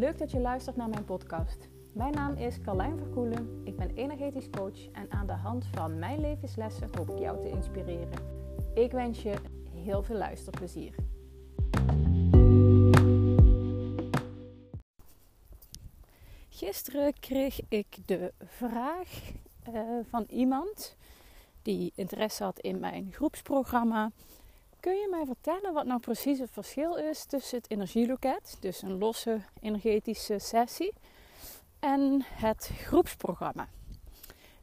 Leuk dat je luistert naar mijn podcast. Mijn naam is Carlijn Verkoelen. Ik ben energetisch coach en aan de hand van mijn levenslessen hoop ik jou te inspireren. Ik wens je heel veel luisterplezier. Gisteren kreeg ik de vraag uh, van iemand die interesse had in mijn groepsprogramma. Kun je mij vertellen wat nou precies het verschil is tussen het energieloket, dus een losse energetische sessie, en het groepsprogramma?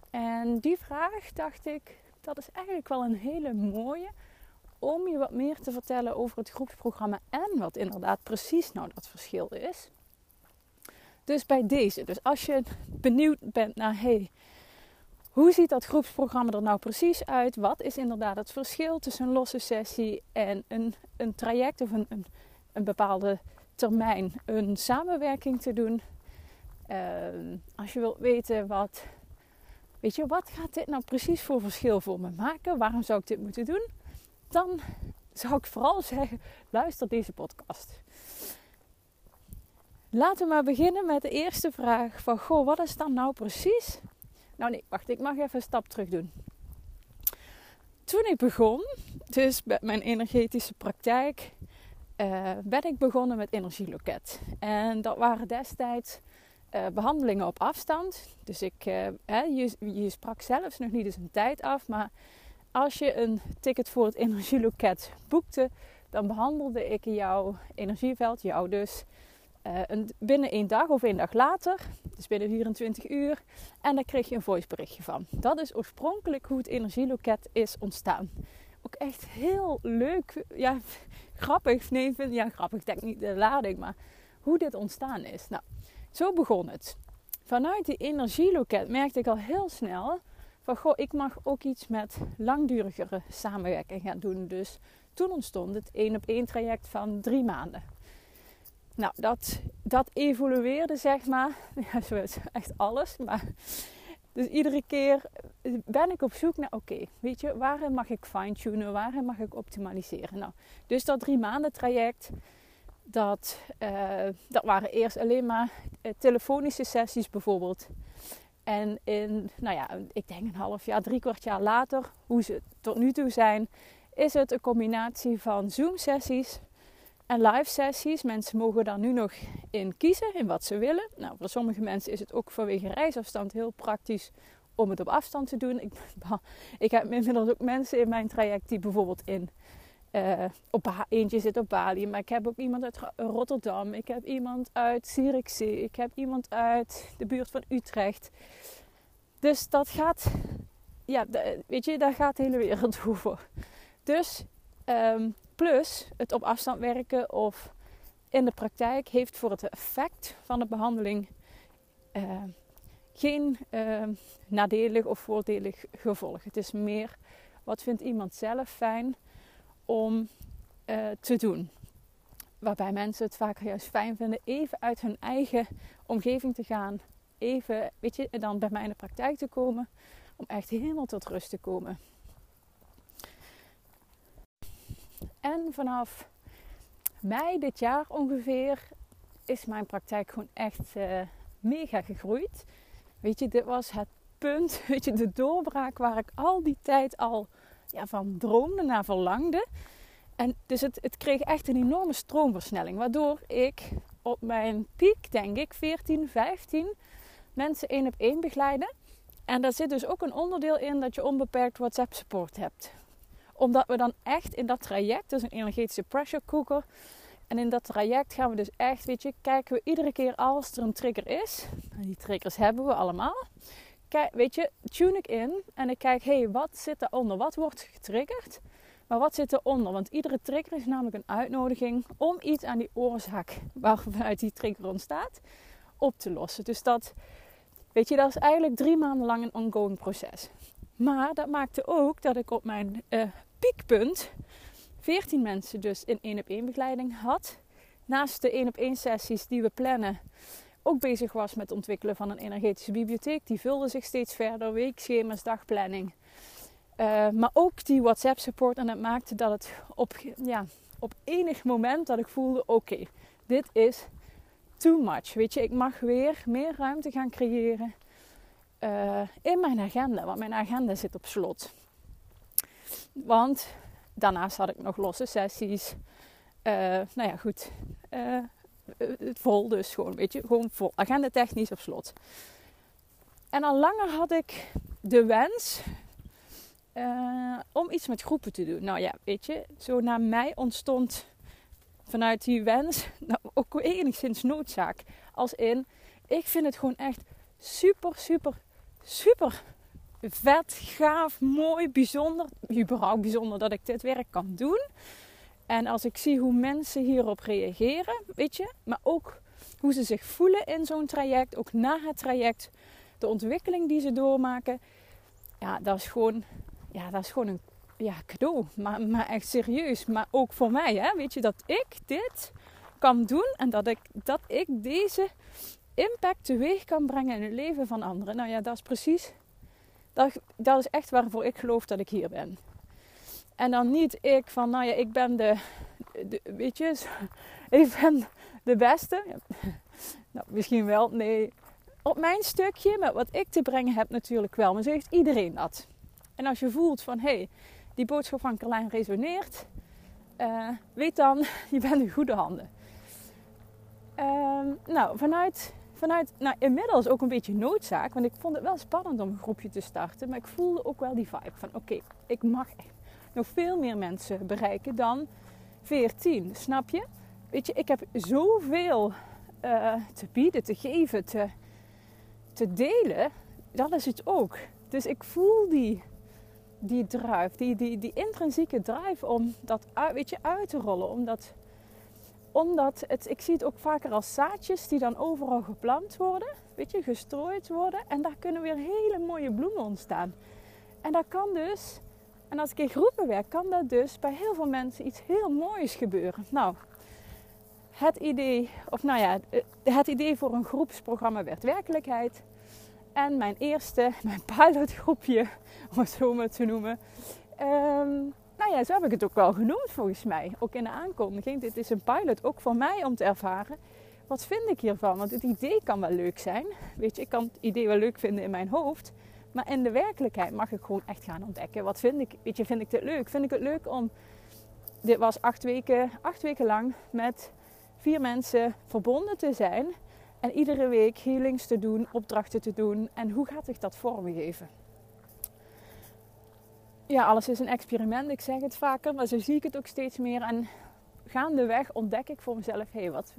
En die vraag dacht ik, dat is eigenlijk wel een hele mooie om je wat meer te vertellen over het groepsprogramma en wat inderdaad precies nou dat verschil is. Dus bij deze, dus als je benieuwd bent naar hey, hoe ziet dat groepsprogramma er nou precies uit? Wat is inderdaad het verschil tussen een losse sessie en een, een traject of een, een, bepaalde termijn, een samenwerking te doen? Uh, als je wilt weten wat, weet je, wat gaat dit nou precies voor verschil voor me maken? Waarom zou ik dit moeten doen? Dan zou ik vooral zeggen, luister deze podcast. Laten we maar beginnen met de eerste vraag van, goh, wat is dan nou precies nou nee, wacht, ik mag even een stap terug doen. Toen ik begon, dus met mijn energetische praktijk, uh, ben ik begonnen met energieloket. En dat waren destijds uh, behandelingen op afstand. Dus ik, hè, je, je sprak zelfs nog niet eens een tijd af, maar als je een ticket voor het energieloket boekte, dan behandelde ik jouw energieveld, jou dus, uh, binnen één dag of één dag later, dus binnen 24 uur. En daar kreeg je een voiceberichtje van. Dat is oorspronkelijk hoe het energieloket is ontstaan. Ook echt heel leuk, ja, grappig. Nee, vind, ja, grappig, ik denk niet de lading, maar hoe dit ontstaan is. Nou, zo begon het. Vanuit die energieloket merkte ik al heel snel van, goh, ik mag ook iets met langdurigere samenwerking gaan doen. Dus toen ontstond het één op één traject van drie maanden. Nou, dat, dat evolueerde, zeg maar. Ja, zo is echt alles. Maar dus iedere keer ben ik op zoek naar, oké, weet je, waarin mag ik fine-tunen? Waarin mag ik optimaliseren? Nou, dus dat drie maanden traject, dat, uh, dat waren eerst alleen maar uh, telefonische sessies bijvoorbeeld. En in, nou ja, ik denk een half jaar, drie kwart jaar later, hoe ze tot nu toe zijn, is het een combinatie van Zoom-sessies en live sessies. Mensen mogen daar nu nog in kiezen, in wat ze willen. Nou, voor sommige mensen is het ook vanwege reisafstand heel praktisch om het op afstand te doen. Ik, ik heb inmiddels ook mensen in mijn traject die bijvoorbeeld in uh, op eentje zit op Bali, maar ik heb ook iemand uit Rotterdam, ik heb iemand uit Zierikzee, ik heb iemand uit de buurt van Utrecht. Dus dat gaat, ja, weet je, daar gaat de hele wereld over. Dus um, Plus het op afstand werken of in de praktijk heeft voor het effect van de behandeling uh, geen uh, nadelig of voordelig gevolg. Het is meer wat vindt iemand zelf fijn om uh, te doen. Waarbij mensen het vaak juist fijn vinden even uit hun eigen omgeving te gaan. Even, weet je, dan bij mij in de praktijk te komen. Om echt helemaal tot rust te komen. En vanaf mei dit jaar ongeveer is mijn praktijk gewoon echt uh, mega gegroeid. Weet je, dit was het punt, weet je, de doorbraak waar ik al die tijd al ja, van droomde naar verlangde. En dus het, het kreeg echt een enorme stroomversnelling. Waardoor ik op mijn piek, denk ik, 14, 15 mensen één op één begeleide. En daar zit dus ook een onderdeel in dat je onbeperkt WhatsApp support hebt omdat we dan echt in dat traject, dus een energetische pressure cooker. En in dat traject gaan we dus echt, weet je, kijken we iedere keer als er een trigger is. En die triggers hebben we allemaal. Kijk, weet je, tune ik in en ik kijk, hé, hey, wat zit eronder? Wat wordt getriggerd? Maar wat zit eronder? Want iedere trigger is namelijk een uitnodiging om iets aan die oorzaak waaruit die trigger ontstaat, op te lossen. Dus dat, weet je, dat is eigenlijk drie maanden lang een ongoing proces. Maar dat maakte ook dat ik op mijn uh, piekpunt 14 mensen dus in één op één begeleiding had. Naast de één op één sessies die we plannen, ook bezig was met het ontwikkelen van een energetische bibliotheek. Die vulde zich steeds verder, weekschema's, dagplanning. Uh, maar ook die WhatsApp support. En dat maakte dat het op, ja, op enig moment dat ik voelde: oké, dit is too much. Weet je, ik mag weer meer ruimte gaan creëren uh, in mijn agenda. Want mijn agenda zit op slot. Want daarnaast had ik nog losse sessies. Uh, nou ja, goed. Uh, vol dus gewoon, weet je. Gewoon vol. Agenda technisch op slot. En al langer had ik de wens uh, om iets met groepen te doen. Nou ja, weet je, zo naar mij ontstond vanuit die wens nou, ook enigszins noodzaak. Als in, ik vind het gewoon echt super, super, super vet, gaaf, mooi, bijzonder. Überhaupt bijzonder dat ik dit werk kan doen. En als ik zie hoe mensen hierop reageren, weet je, maar ook hoe ze zich voelen in zo'n traject, ook na het traject, de ontwikkeling die ze doormaken, ja, dat is gewoon, ja, dat is gewoon een ja, cadeau. Maar, maar echt serieus. Maar ook voor mij, hè, weet je, dat ik dit kan doen en dat ik, dat ik deze impact teweeg kan brengen in het leven van anderen. Nou ja, dat is precies, dat, dat is echt waarvoor ik geloof dat ik hier ben. En dan niet ik van, nou ja, ik ben de, weet je, ik ben de beste. Nou, misschien wel, nee. Op mijn stukje, met wat ik te brengen heb natuurlijk wel. Maar zo heeft iedereen dat. En als je voelt van, hé, hey, die boodschap van Carlijn resoneert. Uh, weet dan, je bent in goede handen. Uh, nou, vanuit, vanuit nou, inmiddels ook een beetje noodzaak. Want ik vond het wel spannend om een groepje te starten. Maar ik voelde ook wel die vibe van, oké, ik mag nog veel meer mensen bereiken dan 14. Snap je? Weet je, ik heb zoveel uh, te bieden, te geven, te, te delen. Dat is het ook. Dus ik voel die, die drive, die, die, die intrinsieke drive om dat weet je, uit te rollen. Omdat, omdat het, ik zie het ook vaker als zaadjes die dan overal geplant worden, weet je, gestrooid worden. En daar kunnen weer hele mooie bloemen ontstaan. En dat kan dus en als ik in groepen werk, kan dat dus bij heel veel mensen iets heel moois gebeuren. Nou, het idee, of nou ja, het idee voor een groepsprogramma werd werkelijkheid. En mijn eerste, mijn pilotgroepje, om het zo maar te noemen. Nou ja, zo heb ik het ook wel genoemd volgens mij. Ook in de aankondiging. Dit is een pilot ook voor mij om te ervaren. Wat vind ik hiervan? Want het idee kan wel leuk zijn. Weet je, ik kan het idee wel leuk vinden in mijn hoofd. Maar in de werkelijkheid mag ik gewoon echt gaan ontdekken. Wat vind ik, weet je, vind ik dit leuk? Vind ik het leuk om, dit was acht weken, acht weken lang met vier mensen verbonden te zijn. En iedere week healings te doen, opdrachten te doen. En hoe gaat zich dat vormgeven? Ja, alles is een experiment. Ik zeg het vaker, maar zo zie ik het ook steeds meer. En gaandeweg ontdek ik voor mezelf: hé, hey, wat,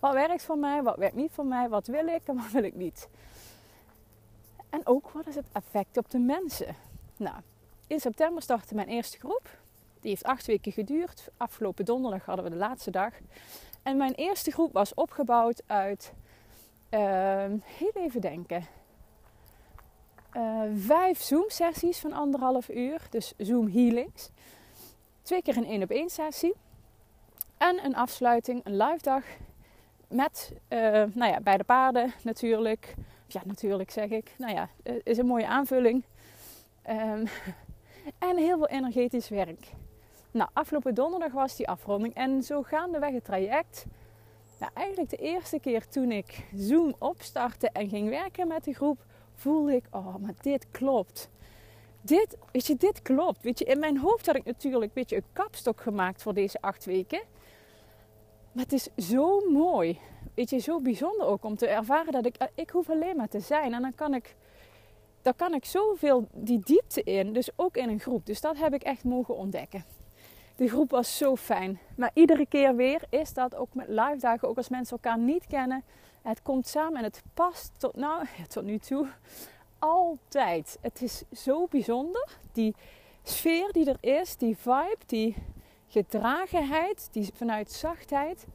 wat werkt voor mij, wat werkt niet voor mij, wat wil ik en wat wil ik niet. En ook wat is het effect op de mensen? Nou, in september startte mijn eerste groep. Die heeft acht weken geduurd. Afgelopen donderdag hadden we de laatste dag. En mijn eerste groep was opgebouwd uit, uh, heel even denken, uh, vijf Zoom-sessies van anderhalf uur. Dus Zoom healings. Twee keer een één op één sessie. En een afsluiting, een live dag. Met, uh, nou ja, bij de paarden natuurlijk ja, natuurlijk zeg ik. Nou ja, het is een mooie aanvulling. Um, en heel veel energetisch werk. Nou, afgelopen donderdag was die afronding. En zo gaandeweg het traject. Nou, eigenlijk de eerste keer toen ik Zoom opstartte en ging werken met de groep, voelde ik, oh, maar dit klopt. Dit, weet je, dit klopt. Weet je, in mijn hoofd had ik natuurlijk weet je, een kapstok gemaakt voor deze acht weken. Maar het is zo mooi weet je, zo bijzonder ook om te ervaren dat ik, ik hoef alleen maar te zijn. En dan kan ik, dan kan ik zoveel die diepte in, dus ook in een groep. Dus dat heb ik echt mogen ontdekken. De groep was zo fijn. Maar iedere keer weer is dat ook met live dagen, ook als mensen elkaar niet kennen. Het komt samen en het past tot, nou, tot nu toe altijd. Het is zo bijzonder. Die sfeer die er is, die vibe, die gedragenheid, die vanuit zachtheid.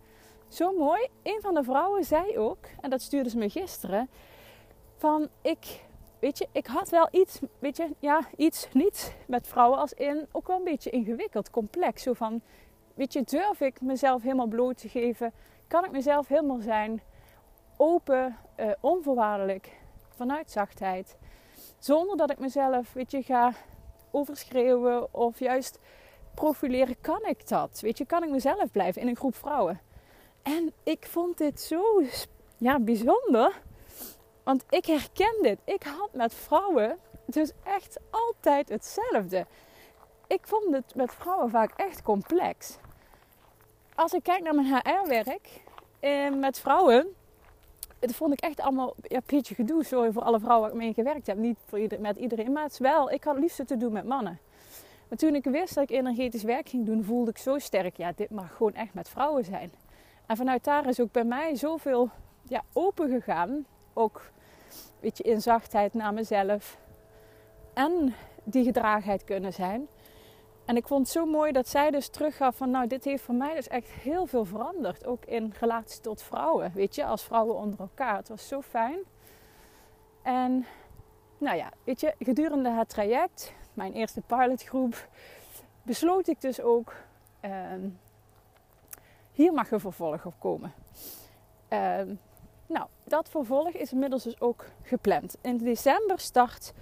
Zo mooi. Een van de vrouwen zei ook, en dat stuurde ze me gisteren, van ik, weet je, ik had wel iets, weet je, ja, iets niet met vrouwen als in, ook wel een beetje ingewikkeld, complex. Zo van, weet je, durf ik mezelf helemaal bloot te geven? Kan ik mezelf helemaal zijn? Open, uh, onvoorwaardelijk, vanuit zachtheid. Zonder dat ik mezelf, weet je, ga overschreeuwen of juist profileren. Kan ik dat? Weet je, kan ik mezelf blijven in een groep vrouwen? En ik vond dit zo ja, bijzonder. Want ik herken dit. Ik had met vrouwen dus echt altijd hetzelfde. Ik vond het met vrouwen vaak echt complex. Als ik kijk naar mijn HR-werk eh, met vrouwen, het vond ik echt allemaal ja, beetje gedoe. Sorry voor alle vrouwen waar ik mee gewerkt heb. Niet voor met iedereen, maar het is wel. Ik had het liefst te doen met mannen. Maar toen ik wist dat ik energetisch werk ging doen, voelde ik zo sterk. Ja, dit mag gewoon echt met vrouwen zijn. En vanuit daar is ook bij mij zoveel ja, open gegaan. Ook weet je, in zachtheid naar mezelf. En die gedragenheid kunnen zijn. En ik vond het zo mooi dat zij dus teruggaf van nou, dit heeft voor mij dus echt heel veel veranderd. Ook in relatie tot vrouwen, weet je, als vrouwen onder elkaar. Het was zo fijn. En nou ja, weet je, gedurende het traject, mijn eerste pilotgroep, besloot ik dus ook, uh, hier mag een vervolg op komen. Uh, nou, dat vervolg is inmiddels dus ook gepland. In december start,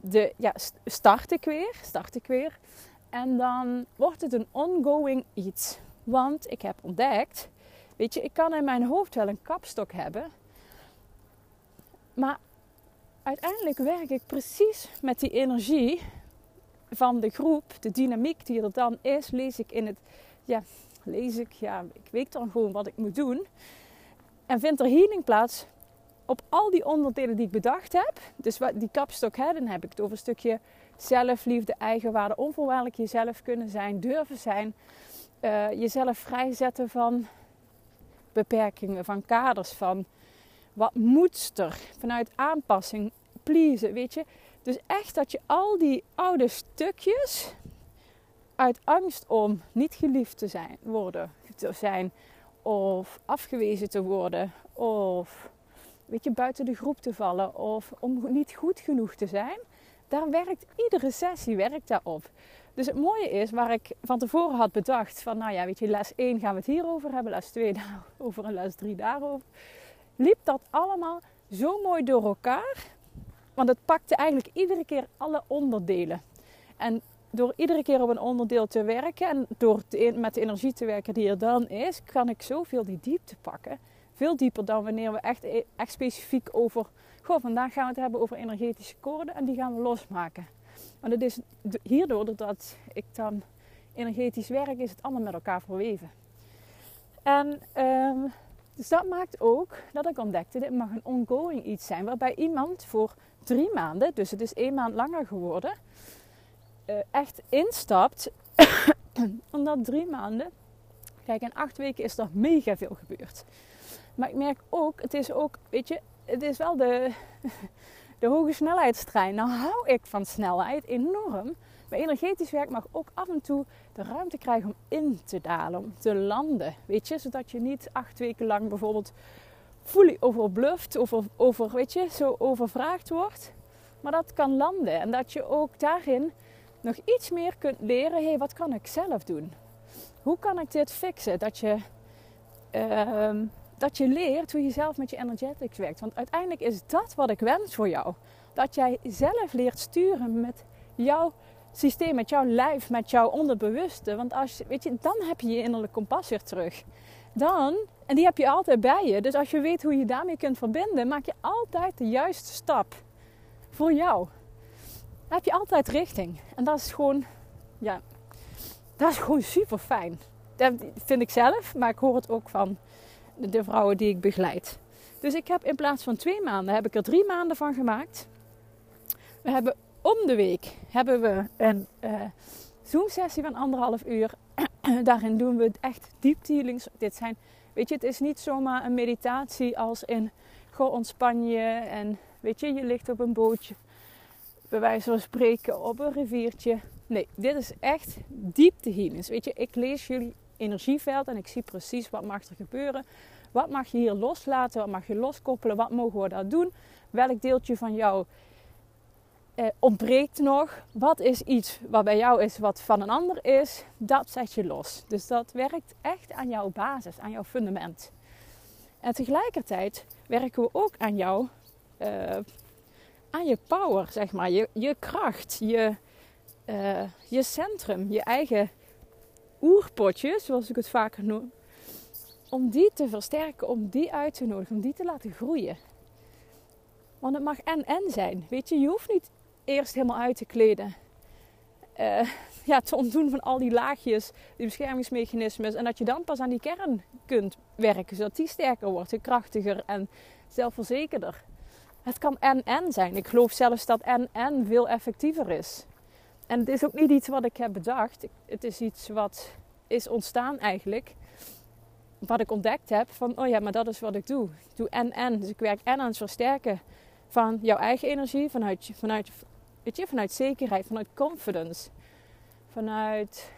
de, ja, start ik weer, start ik weer. En dan wordt het een ongoing iets. Want ik heb ontdekt, weet je, ik kan in mijn hoofd wel een kapstok hebben. Maar uiteindelijk werk ik precies met die energie van de groep, de dynamiek die er dan is, lees ik in het, ja, lees ik, ja, ik weet dan gewoon wat ik moet doen. En vindt er healing plaats op al die onderdelen die ik bedacht heb. Dus die kapstok, hè, dan heb ik het over een stukje zelfliefde, eigenwaarde, onvoorwaardelijk jezelf kunnen zijn, durven zijn. Uh, jezelf vrijzetten van beperkingen, van kaders, van wat moet er, vanuit aanpassing, pleasen, weet je. Dus echt dat je al die oude stukjes uit angst om niet geliefd te zijn, worden, te zijn, of afgewezen te worden, of weet je, buiten de groep te vallen, of om niet goed genoeg te zijn, daar werkt iedere sessie werkt daarop. Dus het mooie is, waar ik van tevoren had bedacht van, nou ja, weet je, les 1 gaan we het hierover hebben, les 2 daarover en les 3 daarover, liep dat allemaal zo mooi door elkaar. Want het pakte eigenlijk iedere keer alle onderdelen. En door iedere keer op een onderdeel te werken en door met de energie te werken die er dan is, kan ik zoveel die diepte pakken. Veel dieper dan wanneer we echt, e-, echt specifiek over Vandaag gaan we het hebben over energetische koorden en die gaan we losmaken. Want het is hierdoor, doordat ik dan energetisch werk, is het allemaal met elkaar verweven. En um, dus dat maakt ook dat ik ontdekte, dit mag een ongoing iets zijn. Waarbij iemand voor drie maanden, dus het is één maand langer geworden, uh, echt instapt. omdat drie maanden, kijk in acht weken is er mega veel gebeurd. Maar ik merk ook, het is ook, weet je, het is wel de, de hoge snelheidstrein. Nou hou ik van snelheid enorm. Maar energetisch werk mag ook af en toe de ruimte krijgen om in te dalen, om te landen. Weet je, zodat je niet acht weken lang bijvoorbeeld fully overbluft, over, over, weet je, zo overvraagd wordt. Maar dat kan landen en dat je ook daarin nog iets meer kunt leren. Hé, hey, wat kan ik zelf doen? Hoe kan ik dit fixen? Dat je uh, dat je leert hoe je zelf met je energetics werkt. Want uiteindelijk is dat wat ik wens voor jou. Dat jij zelf leert sturen met jouw systeem, met jouw lijf, met jouw onderbewuste. Want als, weet je, dan heb je je innerlijke kompas weer terug. Dan, en die heb je altijd bij je. Dus als je weet hoe je daarmee kunt verbinden, maak je altijd de juiste stap voor jou. Dan heb je altijd richting. En dat is gewoon, ja, dat is gewoon super fijn. Dat vind ik zelf, maar ik hoor het ook van de vrouwen die ik begeleid. Dus ik heb in plaats van twee maanden, heb ik er drie maanden van gemaakt. We hebben om de week hebben we een uh, Zoom-sessie van anderhalf uur. Daarin doen we echt deep healings. Dit zijn, weet je, het is niet zomaar een meditatie als in, goh, ontspan je en weet je, je ligt op een bootje. Bij wijze van spreken op een riviertje. Nee, dit is echt diepte healings. Weet je, ik lees jullie energieveld en ik zie precies wat mag er gebeuren. Wat mag je hier loslaten? Wat mag je loskoppelen? Wat mogen we daar doen? Welk deeltje van jou eh, ontbreekt nog? Wat is iets wat bij jou is, wat van een ander is? Dat zet je los. Dus dat werkt echt aan jouw basis, aan jouw fundament. En tegelijkertijd werken we ook aan jou, uh, aan je power, zeg maar, je, je kracht, je, uh, je centrum, je eigen oerpotje, zoals ik het vaker noem. om die te versterken, om die uit te nodigen, om die te laten groeien. Want het mag en-en zijn. Weet je, je hoeft niet eerst helemaal uit te kleden. Uh, ja, te ontdoen van al die laagjes, die beschermingsmechanismes. En dat je dan pas aan die kern kunt werken, zodat die sterker wordt, krachtiger en zelfverzekerder. Het kan en-en zijn. Ik geloof zelfs dat en-en veel effectiever is. En het is ook niet iets wat ik heb bedacht. Het is iets wat is ontstaan eigenlijk. Wat ik ontdekt heb van, oh ja, maar dat is wat ik doe. Ik doe en-en. Dus ik werk en aan het versterken van jouw eigen energie, vanuit, vanuit, vanuit zekerheid, vanuit confidence. Vanuit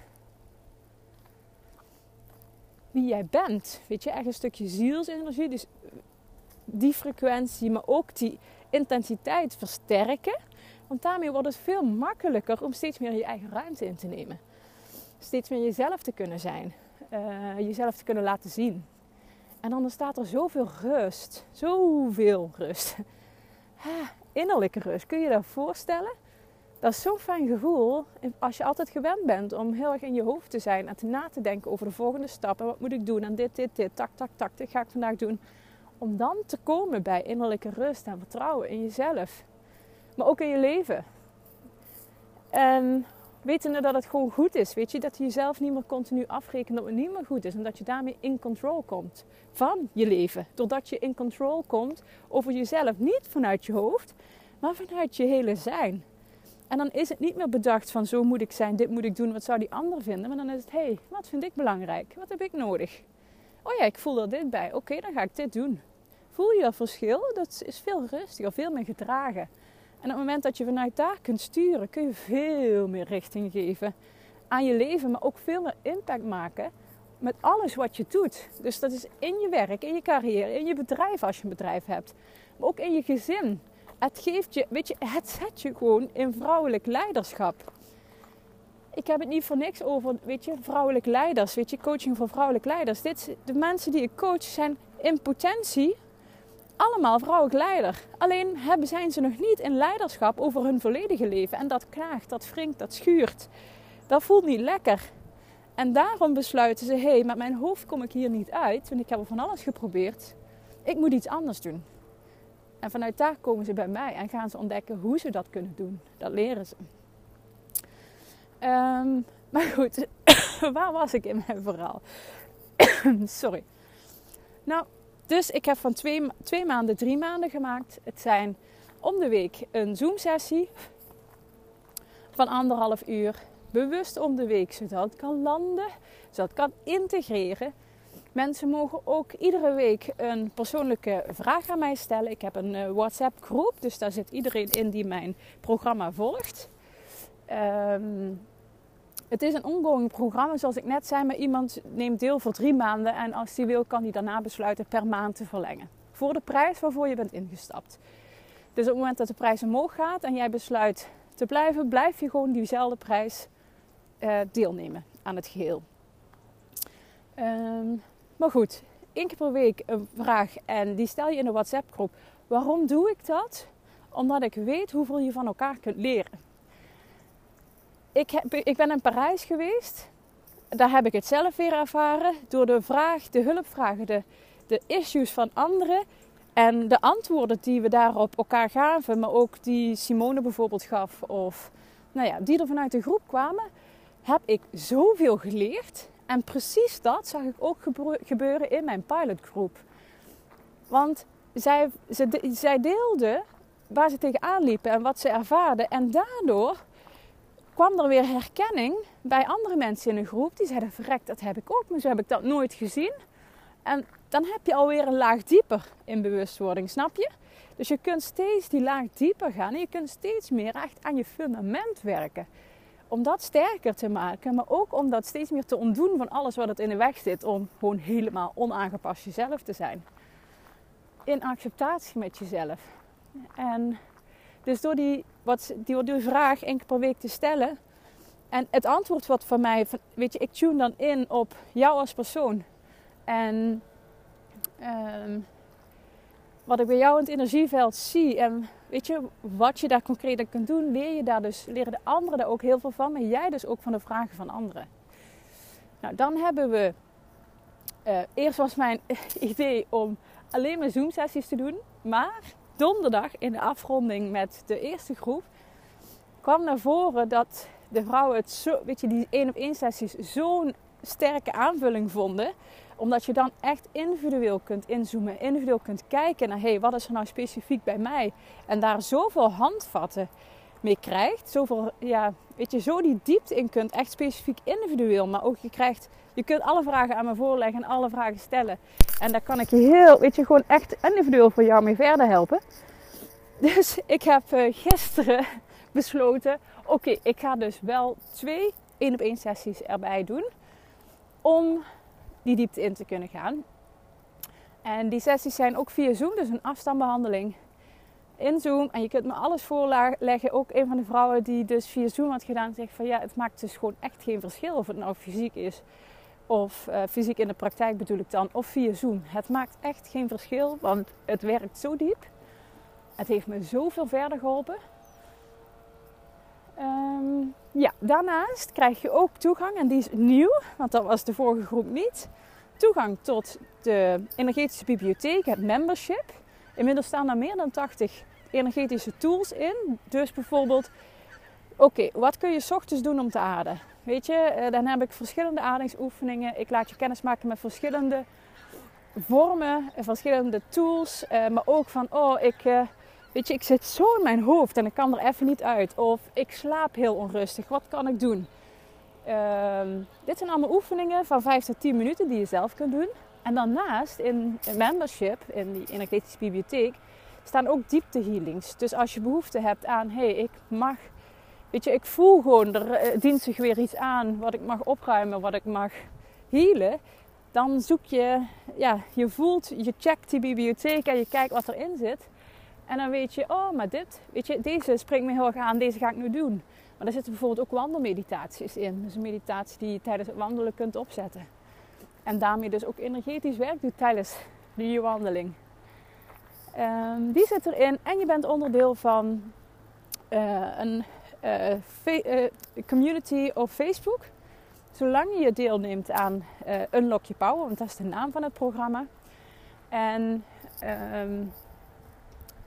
wie jij bent. Weet je, echt een stukje zielsenergie. Dus die frequentie, maar ook die intensiteit versterken. Want daarmee wordt het veel makkelijker om steeds meer je eigen ruimte in te nemen. Steeds meer jezelf te kunnen zijn. Uh, jezelf te kunnen laten zien. En dan staat er zoveel rust. Zoveel rust. innerlijke rust. Kun je je dat voorstellen? Dat is zo'n fijn gevoel als je altijd gewend bent om heel erg in je hoofd te zijn en te na te denken over de volgende stappen. Wat moet ik doen? En dit, dit, dit. Tak, tak, tak. Dit ga ik vandaag doen. Om dan te komen bij innerlijke rust en vertrouwen in jezelf. Maar ook in je leven. En wetende dat het gewoon goed is. Weet je, dat je jezelf niet meer continu afrekent dat het niet meer goed is. En dat je daarmee in control komt van je leven. Doordat je in control komt over jezelf. Niet vanuit je hoofd, maar vanuit je hele zijn. En dan is het niet meer bedacht van zo moet ik zijn, dit moet ik doen, wat zou die ander vinden. Maar dan is het, hé, hey, wat vind ik belangrijk? Wat heb ik nodig? Oh ja, ik voel er dit bij. Oké, dan ga ik dit doen. Voel je dat verschil? Dat is veel rustiger, veel meer gedragen. En op het moment dat je vanuit daar kunt sturen, kun je veel meer richting geven aan je leven, maar ook veel meer impact maken met alles wat je doet. Dus dat is in je werk, in je carrière, in je bedrijf als je een bedrijf hebt, maar ook in je gezin. Het geeft je, weet je, het zet je gewoon in vrouwelijk leiderschap. Ik heb het niet voor niks over, weet je, vrouwelijk leiders, weet je, coaching voor vrouwelijk leiders. Dit, de mensen die ik coach zijn in potentie allemaal vrouwelijk leider. Alleen hebben, zijn ze nog niet in leiderschap over hun volledige leven. En dat knaagt, dat wringt, dat schuurt. Dat voelt niet lekker. En daarom besluiten ze: hé, hey, met mijn hoofd kom ik hier niet uit. Want ik heb al van alles geprobeerd. Ik moet iets anders doen. En vanuit daar komen ze bij mij en gaan ze ontdekken hoe ze dat kunnen doen. Dat leren ze. Ehm, maar goed, waar was ik in mijn verhaal? Sorry. Nou, dus ik heb van twee, twee maanden drie maanden gemaakt. Het zijn om de week een Zoom-sessie van anderhalf uur. Bewust om de week, zodat het kan landen, zodat het kan integreren. Mensen mogen ook iedere week een persoonlijke vraag aan mij stellen. Ik heb een eh, WhatsApp groep, dus daar zit iedereen in die mijn programma volgt. Um, het is een ongoing programma, zoals ik net zei, maar iemand neemt deel voor drie maanden en als die wil, kan hij daarna besluiten per maand te verlengen. Voor de prijs waarvoor je bent ingestapt. Dus op het moment dat de prijs omhoog gaat en jij besluit te blijven, blijf je gewoon diezelfde prijs uh, deelnemen aan het geheel. Um, maar goed, één keer per week een vraag en die stel je in de WhatsApp groep. Waarom doe ik dat? Omdat ik weet hoeveel je van elkaar kunt leren ik, heb, ik ben in Parijs geweest. Daar heb ik het zelf weer ervaren. Door de vraag, de hulpvragen, de, de issues van anderen. En de antwoorden die we daarop elkaar gaven. Maar ook die Simone bijvoorbeeld gaf. Of nou ja, die er vanuit de groep kwamen. Heb ik zoveel geleerd. En precies dat zag ik ook gebeuren in mijn pilotgroep. Want zij, ze, zij deelden waar ze tegenaan liepen en wat ze ervaarden. En daardoor kwam er weer herkenning bij andere mensen in een groep. Die zeiden, verrekt, dat heb ik ook, maar zo heb ik dat nooit gezien. En dan heb je alweer een laag dieper in bewustwording, snap je? Dus je kunt steeds die laag dieper gaan en je kunt steeds meer echt aan je fundament werken. Om dat sterker te maken, maar ook om dat steeds meer te ontdoen van alles wat het in de weg zit. Om gewoon helemaal onaangepast jezelf te zijn. In acceptatie met jezelf. En dus door die, wat, die, vraag één keer per week te stellen. En het antwoord wat van mij, weet je, ik tune dan in op jou als persoon. En ehm, wat ik bij jou in het energieveld zie. En weet je, wat je daar concreet aan kunt doen, leer je daar dus, leren de anderen daar ook heel veel van. Maar jij dus ook van de vragen van anderen. Nou, dan hebben we uh, eerst was mijn idee om alleen maar Zoom-sessies te doen. Maar donderdag in de afronding met de eerste groep kwam naar voren dat de vrouwen het zo, weet je, die één op één sessies zo'n sterke aanvulling vonden. Omdat je dan echt individueel kunt inzoomen, individueel kunt kijken naar hey, wat is er nou specifiek bij mij. En daar zoveel handvatten mee krijgt. Zoveel, ja, weet je, zo die diepte in kunt, echt specifiek individueel. Maar ook je krijgt, je kunt alle vragen aan me voorleggen en alle vragen stellen. En daar kan ik je heel, weet je, gewoon echt individueel voor jou mee verder helpen. Dus ik heb uh, gisteren besloten, oké, ik ga dus wel twee één op één sessies erbij doen. Om die diepte in te kunnen gaan. En die sessies zijn ook via Zoom, dus een afstandbehandeling in Zoom. En je kunt me alles voorleggen. Ook een van de vrouwen die dus via Zoom had gedaan, zegt van ja, het maakt dus gewoon echt geen verschil of het nou fysiek is. Of uh, fysiek in de praktijk bedoel ik dan. Of via Zoom. Het maakt echt geen verschil, want het werkt zo diep. Het heeft me zoveel verder geholpen. Um, ja, daarnaast krijg je ook toegang, en die is nieuw, want dat was de vorige groep niet. Toegang tot de energetische bibliotheek, het membership. Inmiddels staan daar meer dan 80 energetische tools in. Dus bijvoorbeeld, oké, wat kun je ochtends doen om te aarden? Weet je, eh, dan heb ik verschillende aardingsoefeningen. Ik laat je kennis maken met verschillende vormen, verschillende tools. Eh, maar ook van, oh, ik, eh, weet je, ik zit zo in mijn hoofd en ik kan er even niet uit. Of ik slaap heel onrustig. Wat kan ik doen? Ehm, dit zijn allemaal oefeningen van 5 tot 10 minuten die je zelf kunt doen. En daarnaast in membership, in die energetische bibliotheek, staan ook diepte healings. Dus als je behoefte hebt aan, hé, hey, ik mag, weet je, ik voel gewoon, er eh, dient zich weer iets aan wat ik mag opruimen, wat ik mag healen. Dan zoek je, ja, je voelt, je checkt die bibliotheek en je kijkt wat erin zit. En dan weet je, oh, maar dit, weet je, deze springt me heel erg aan, deze ga ik nu doen. Maar daar zitten bijvoorbeeld ook wandelmeditaties in. Dus een meditatie die je tijdens het wandelen kunt opzetten. En daarmee dus ook energetisch werk doet tijdens die wandeling. Um, die zit erin en je bent onderdeel van uh, een uh, community op Facebook. Zolang je deelneemt aan Unlock Your Power, want dat is de naam van het programma. En um,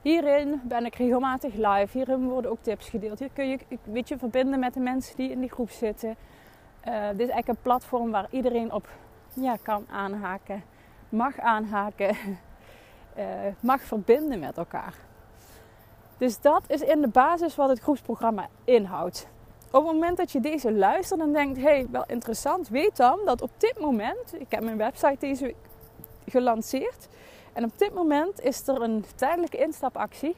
hierin ben ik regelmatig live. Hierin worden ook tips gedeeld. Hier kun je weet je, verbinden met de mensen die in die groep zitten. dit is eigenlijk een platform waar iedereen op ja, kan aanhaken, mag aanhaken, uh, mag verbinden met elkaar. Dus dat is in de basis wat het groepsprogramma inhoudt. Op het moment dat je deze luistert en denkt, hey, wel interessant, weet dan dat op dit moment, ik heb mijn website deze week gelanceerd. En op dit moment is er een tijdelijke instapactie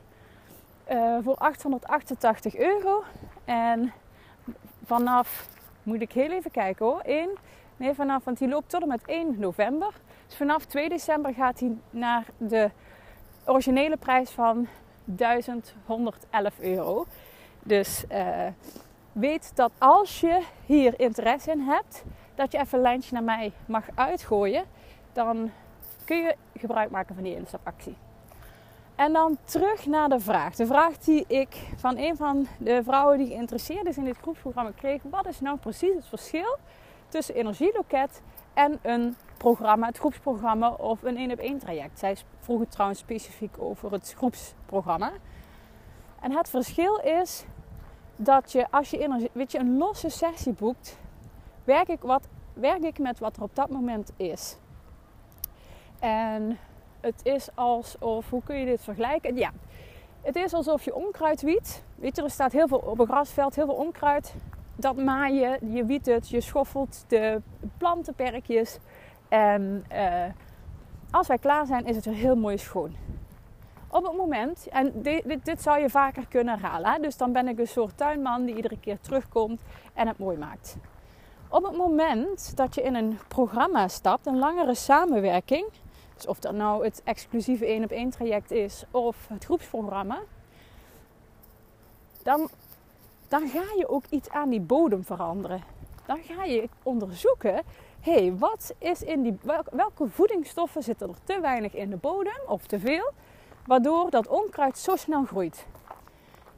uh, voor 888 euro. En vanaf, moet ik heel even kijken hoor, 1, Nee, vanaf, want die loopt tot en met 1 november. Dus vanaf 2 december gaat hij naar de originele prijs van 1111 euro. Dus uh, weet dat als je hier interesse in hebt, dat je even een lijntje naar mij mag uitgooien. Dan kun je gebruik maken van die instapactie. En dan terug naar de vraag. De vraag die ik van een van de vrouwen die geïnteresseerd is in dit groepsprogramma kreeg. Wat is nou precies het verschil tussen energieloket en een programma, het groepsprogramma of een één op één traject. Zij vroeg het trouwens specifiek over het groepsprogramma. En het verschil is dat je als je weet je, een losse sessie boekt, werk ik, wat, werk ik met wat er op dat moment is. En het is alsof, hoe kun je dit vergelijken? Ja, het is alsof je onkruid wiet. Weet je, er staat heel veel op een grasveld, heel veel onkruid dat maaien, je wiet het, je schoffelt de plantenperkjes. En uh, als wij klaar zijn, is het weer heel mooi schoon. Op het moment, en dit, dit, zou je vaker kunnen herhalen, dus dan ben ik een soort tuinman die iedere keer terugkomt en het mooi maakt. Op het moment dat je in een programma stapt, een langere samenwerking, dus of dat nou het exclusieve één op één traject is of het groepsprogramma, dan dan ga je ook iets aan die bodem veranderen. Dan ga je onderzoeken, hey, wat is in die, welke voedingsstoffen zitten er te weinig in de bodem of te veel, waardoor dat onkruid zo snel groeit.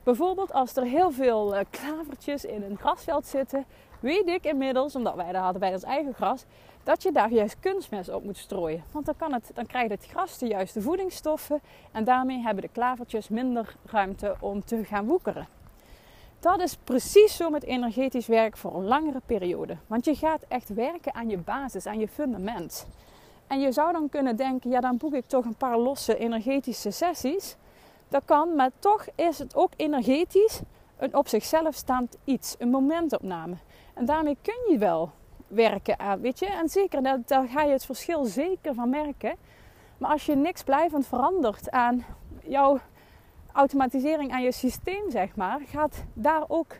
Bijvoorbeeld als er heel veel eh, klavertjes in een grasveld zitten, weet ik inmiddels, omdat wij dat hadden bij ons eigen gras, dat je daar juist kunstmest op moet strooien. Want dan, kan het, dan krijgt het gras de juiste voedingsstoffen en daarmee hebben de klavertjes minder ruimte om te gaan woekeren. Dat is precies zo met energetisch werk voor een langere periode. Want je gaat echt werken aan je basis, aan je fundament. En je zou dan kunnen denken, ja dan boek ik toch een paar losse energetische sessies. Dat kan, maar toch is het ook energetisch een op zichzelf staand iets, een momentopname. En daarmee kun je wel werken aan, weet je. En zeker, daar ga je het verschil zeker van merken. Maar als je niks blijvend verandert aan jouw automatisering aan je systeem, zeg maar, gaat daar ook,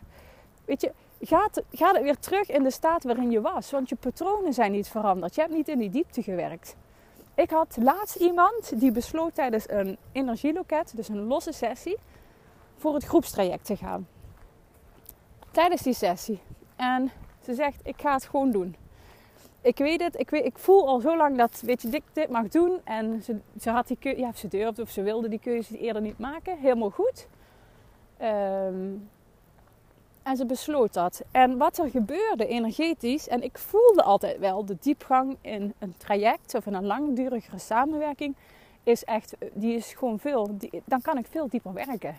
weet je, gaat, gaat het weer terug in de staat waarin je was. Want je patronen zijn niet veranderd. Je hebt niet in die diepte gewerkt. Ik had laatst iemand die besloot tijdens een energieloket, dus een losse sessie, voor het groepstraject te gaan. Tijdens die sessie. En ze zegt, ik ga het gewoon doen. Ik weet het, ik, weet, ik voel al zo lang dat weet je, dit, mag doen. En ze, ze had die keuze, ja, ze durfde of ze wilde die keuze eerder niet maken. Helemaal goed. Ehm, en ze besloot dat. En wat er gebeurde energetisch, en ik voelde altijd wel de diepgang in een traject of in een langdurigere samenwerking, is echt, die is gewoon veel, dan kan ik veel dieper werken.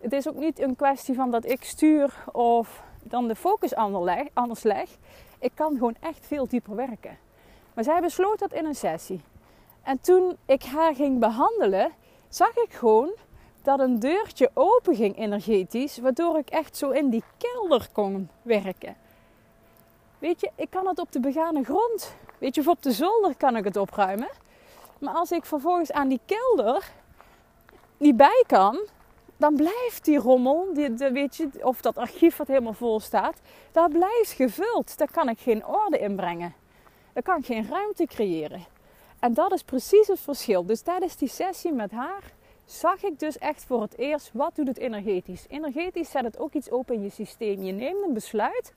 Het is ook niet een kwestie van dat ik stuur of dan de focus anders leg. Ik kan gewoon echt veel dieper werken. Maar zij besloot dat in een sessie. En toen ik haar ging behandelen, zag ik gewoon dat een deurtje open ging energetisch, waardoor ik echt zo in die kelder kon werken. Weet je, ik kan het op de begane grond, weet je, of op de zolder kan ik het opruimen. Maar als ik vervolgens aan die kelder niet bij kan, dan blijft die rommel, die, de, weet je, of dat archief wat helemaal vol staat, dat blijft gevuld. Daar kan ik geen orde in brengen. Daar kan ik geen ruimte creëren. En dat is precies het verschil. Dus tijdens die sessie met haar zag ik dus echt voor het eerst wat doet het energetisch. Energetisch zet het ook iets open in je systeem. Je neemt een besluit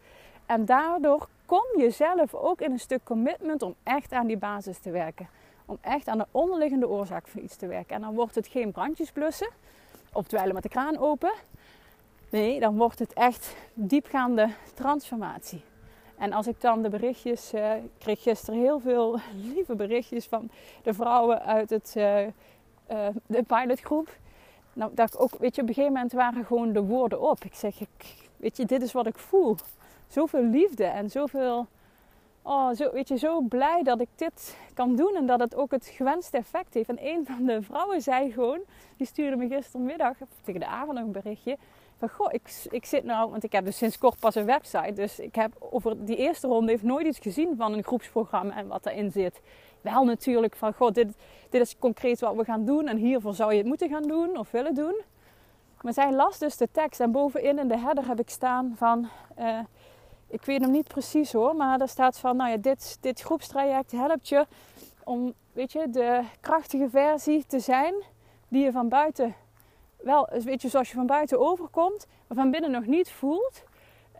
en daardoor kom je zelf ook in een stuk commitment om echt aan die basis te werken. Om echt aan de onderliggende oorzaak van iets te werken. En dan wordt het geen brandjes blussen of dweilen met de kraan open. Nee, dan wordt het echt diepgaande transformatie. En als ik dan de berichtjes, uh, ik kreeg gisteren heel veel lieve berichtjes van de vrouwen uit het, uh, uh, de pilotgroep. Nou, dat ik ook, weet je, op een gegeven moment waren gewoon de woorden op. Ik zeg, ik, weet je, dit is wat ik voel. Zoveel liefde en zoveel oh, zo, weet je, zo blij dat ik dit kan doen en dat het ook het gewenste effect heeft. En een van de vrouwen zei gewoon, die stuurde me gistermiddag, tegen de avond nog een berichtje. Van goh, ik, ik zit nou, want ik heb dus sinds kort pas een website. Dus ik heb over die eerste ronde heeft nooit iets gezien van een groepsprogramma en wat erin zit. Wel natuurlijk van, goh, dit, dit is concreet wat we gaan doen en hiervoor zou je het moeten gaan doen of willen doen. Maar zij las dus de tekst en bovenin in de header heb ik staan van... Uh, ik weet hem niet precies hoor, maar er staat van, nou ja, dit, dit groepstraject helpt je om, weet je, de krachtige versie te zijn die je van buiten wel, weet je, zoals je van buiten overkomt, maar van binnen nog niet voelt.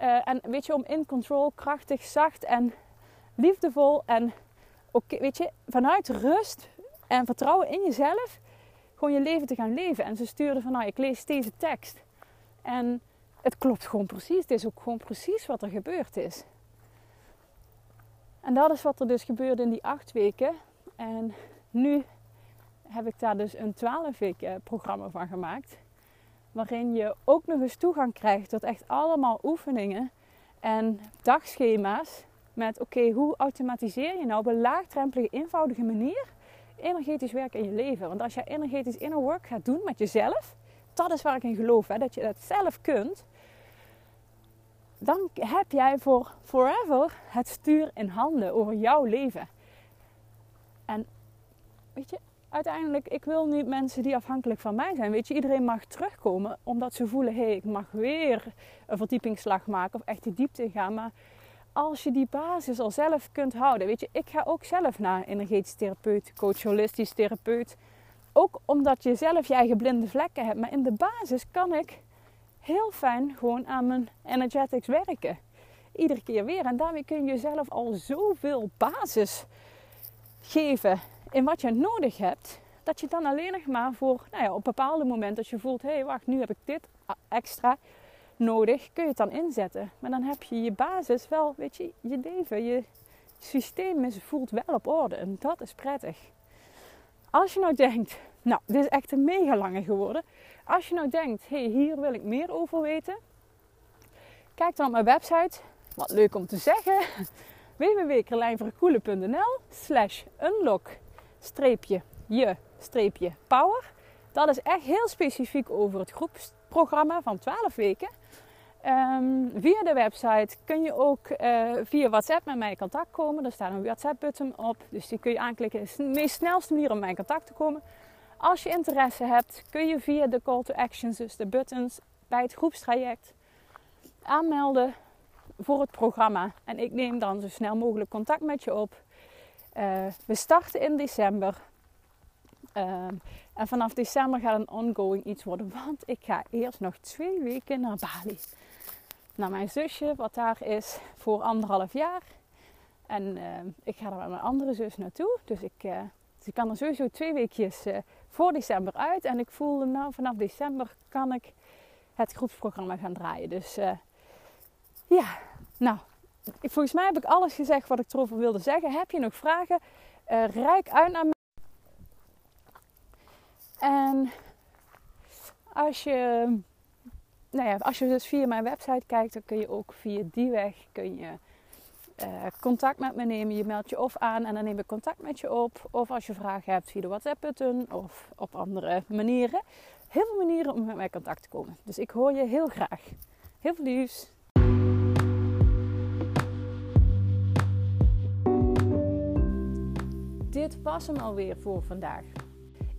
Uh, en weet je, om in control, krachtig, zacht en liefdevol en, oké, weet je, vanuit rust en vertrouwen in jezelf, gewoon je leven te gaan leven. En ze stuurde van, nou, ik lees deze tekst. En het klopt gewoon precies. Het is ook gewoon precies wat er gebeurd is. En dat is wat er dus gebeurde in die acht weken. En nu heb ik daar dus een twaalf weken programma van gemaakt. Waarin je ook nog eens toegang krijgt tot echt allemaal oefeningen en dagschema's. Met oké, hoe automatiseer je nou op een laagdrempelige, eenvoudige manier energetisch werken in je leven? Want als je energetisch inner work gaat doen met jezelf, dat is waar ik in geloof, hè, dat je dat zelf kunt dan heb jij voor forever het stuur in handen over jouw leven. En weet je, uiteindelijk, ik wil niet mensen die afhankelijk van mij zijn. Weet je, iedereen mag terugkomen omdat ze voelen: hé, hey, ik mag weer een verdiepingsslag maken of echt de diepte gaan. Maar als je die basis al zelf kunt houden, weet je, ik ga ook zelf naar energetisch therapeut, coach holistisch therapeut. Ook omdat je zelf je eigen blinde vlekken hebt. Maar in de basis kan ik heel fijn gewoon aan mijn energetics werken. Iedere keer weer. En daarmee kun je jezelf al zoveel basis geven in wat je nodig hebt. Dat je dan alleen nog maar voor, nou ja, op bepaalde momenten als je voelt, hé hey, wacht, nu heb ik dit extra. nodig, kun je het dan inzetten. Maar dan heb je je basis wel, weet je, je leven, je systeem is, voelt wel op orde. En dat is prettig. Als je nou denkt, nou, dit is echt een mega lange geworden. Als je nou denkt, hé, hey, hier wil ik meer over weten. Kijk dan op mijn website. Wat leuk om te zeggen. www.kerlijnverkoelen.nl slash unlock streepje je streepje power. Dat is echt heel specifiek over het groepsprogramma van 12 weken. Um, via de website kun je ook uh, via WhatsApp met mij in contact komen. Er staat een WhatsApp-button op, dus die kun je aanklikken. Het is de meest snelste manier om mij in contact te komen. Als je interesse hebt, kun je via de call to actions, dus de buttons bij het groepstraject, aanmelden voor het programma. En ik neem dan zo snel mogelijk contact met je op. Uh, we starten in december. Uh, en vanaf december gaat een ongoing iets worden, want ik ga eerst nog twee weken naar Bali. Naar mijn zusje, wat daar is voor anderhalf jaar. En uh, ik ga er met mijn andere zus naartoe. Dus ik, ik kan er sowieso twee weekjes uh, voor december uit. En ik voelde nou vanaf december kan ik het groepsprogramma gaan draaien. Dus ja, nou, volgens mij heb ik alles gezegd wat ik erover wilde zeggen. Heb je nog vragen? rijk uit naar mij. En als je, nou ja, als je dus via mijn website kijkt, dan kun je ook via die weg kun je, uh, contact met me nemen. Je meldt je of aan en dan neem ik contact met je op. Of als je vragen hebt via de WhatsApp-button of op andere manieren. Heel veel manieren om met mij contact te komen. Dus ik hoor je heel graag. Heel veel liefs. Dit was hem alweer voor vandaag.